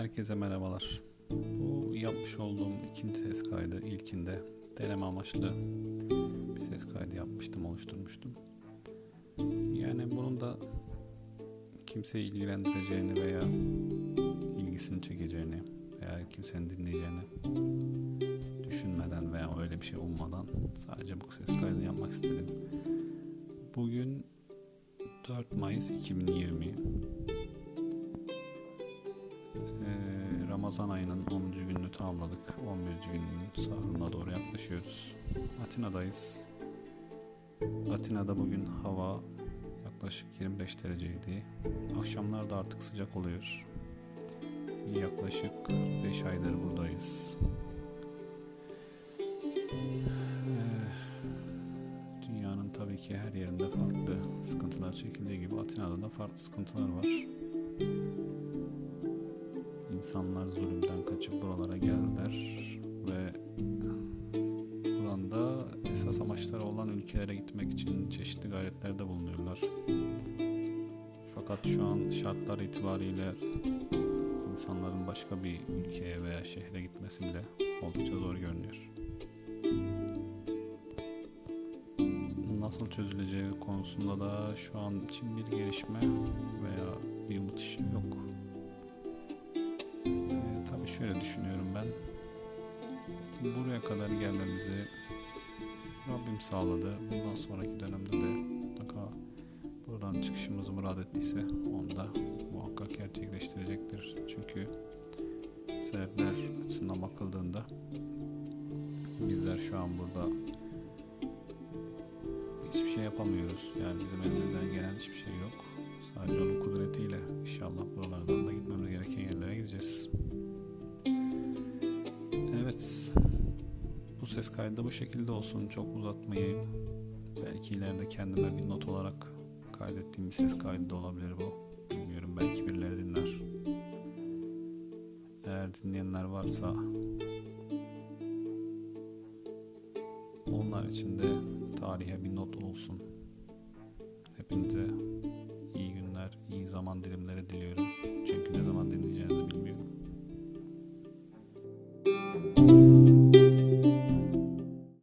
Herkese merhabalar. Bu yapmış olduğum ikinci ses kaydı ilkinde deneme amaçlı bir ses kaydı yapmıştım, oluşturmuştum. Yani bunun da kimseyi ilgilendireceğini veya ilgisini çekeceğini veya kimsenin dinleyeceğini düşünmeden veya öyle bir şey ummadan sadece bu ses kaydını yapmak istedim. Bugün 4 Mayıs 2020 Ramazan ayının 10. gününü tamamladık. 11. günün sahuruna doğru yaklaşıyoruz. Atina'dayız. Atina'da bugün hava yaklaşık 25 dereceydi. Akşamlar da artık sıcak oluyor. Yaklaşık 5 aydır buradayız. Ee, Dünyanın tabii ki her yerinde farklı sıkıntılar çekildiği gibi Atina'da da farklı sıkıntılar var. İnsanlar kaçıp buralara geldiler ve buranda esas amaçları olan ülkelere gitmek için çeşitli gayretlerde bulunuyorlar. Fakat şu an şartlar itibariyle insanların başka bir ülkeye veya şehre gitmesi bile oldukça zor görünüyor. Nasıl çözüleceği konusunda da şu an için bir gelişme veya bir umut yok. Şöyle düşünüyorum ben. Buraya kadar gelmemizi Rabbim sağladı. Bundan sonraki dönemde de mutlaka buradan çıkışımızı murad ettiyse onu da muhakkak gerçekleştirecektir. Çünkü sebepler açısından bakıldığında bizler şu an burada hiçbir şey yapamıyoruz. Yani bizim elimizden gelen hiçbir şey yok. Sadece onun kudretiyle inşallah buralardan da gitmemiz gereken ses kaydı da bu şekilde olsun. Çok uzatmayayım. Belki ileride kendime bir not olarak kaydettiğim bir ses kaydı da olabilir bu. Bilmiyorum. Belki birileri dinler. Eğer dinleyenler varsa onlar için de tarihe bir not olsun. Hepinize iyi günler, iyi zaman dilimleri diliyorum.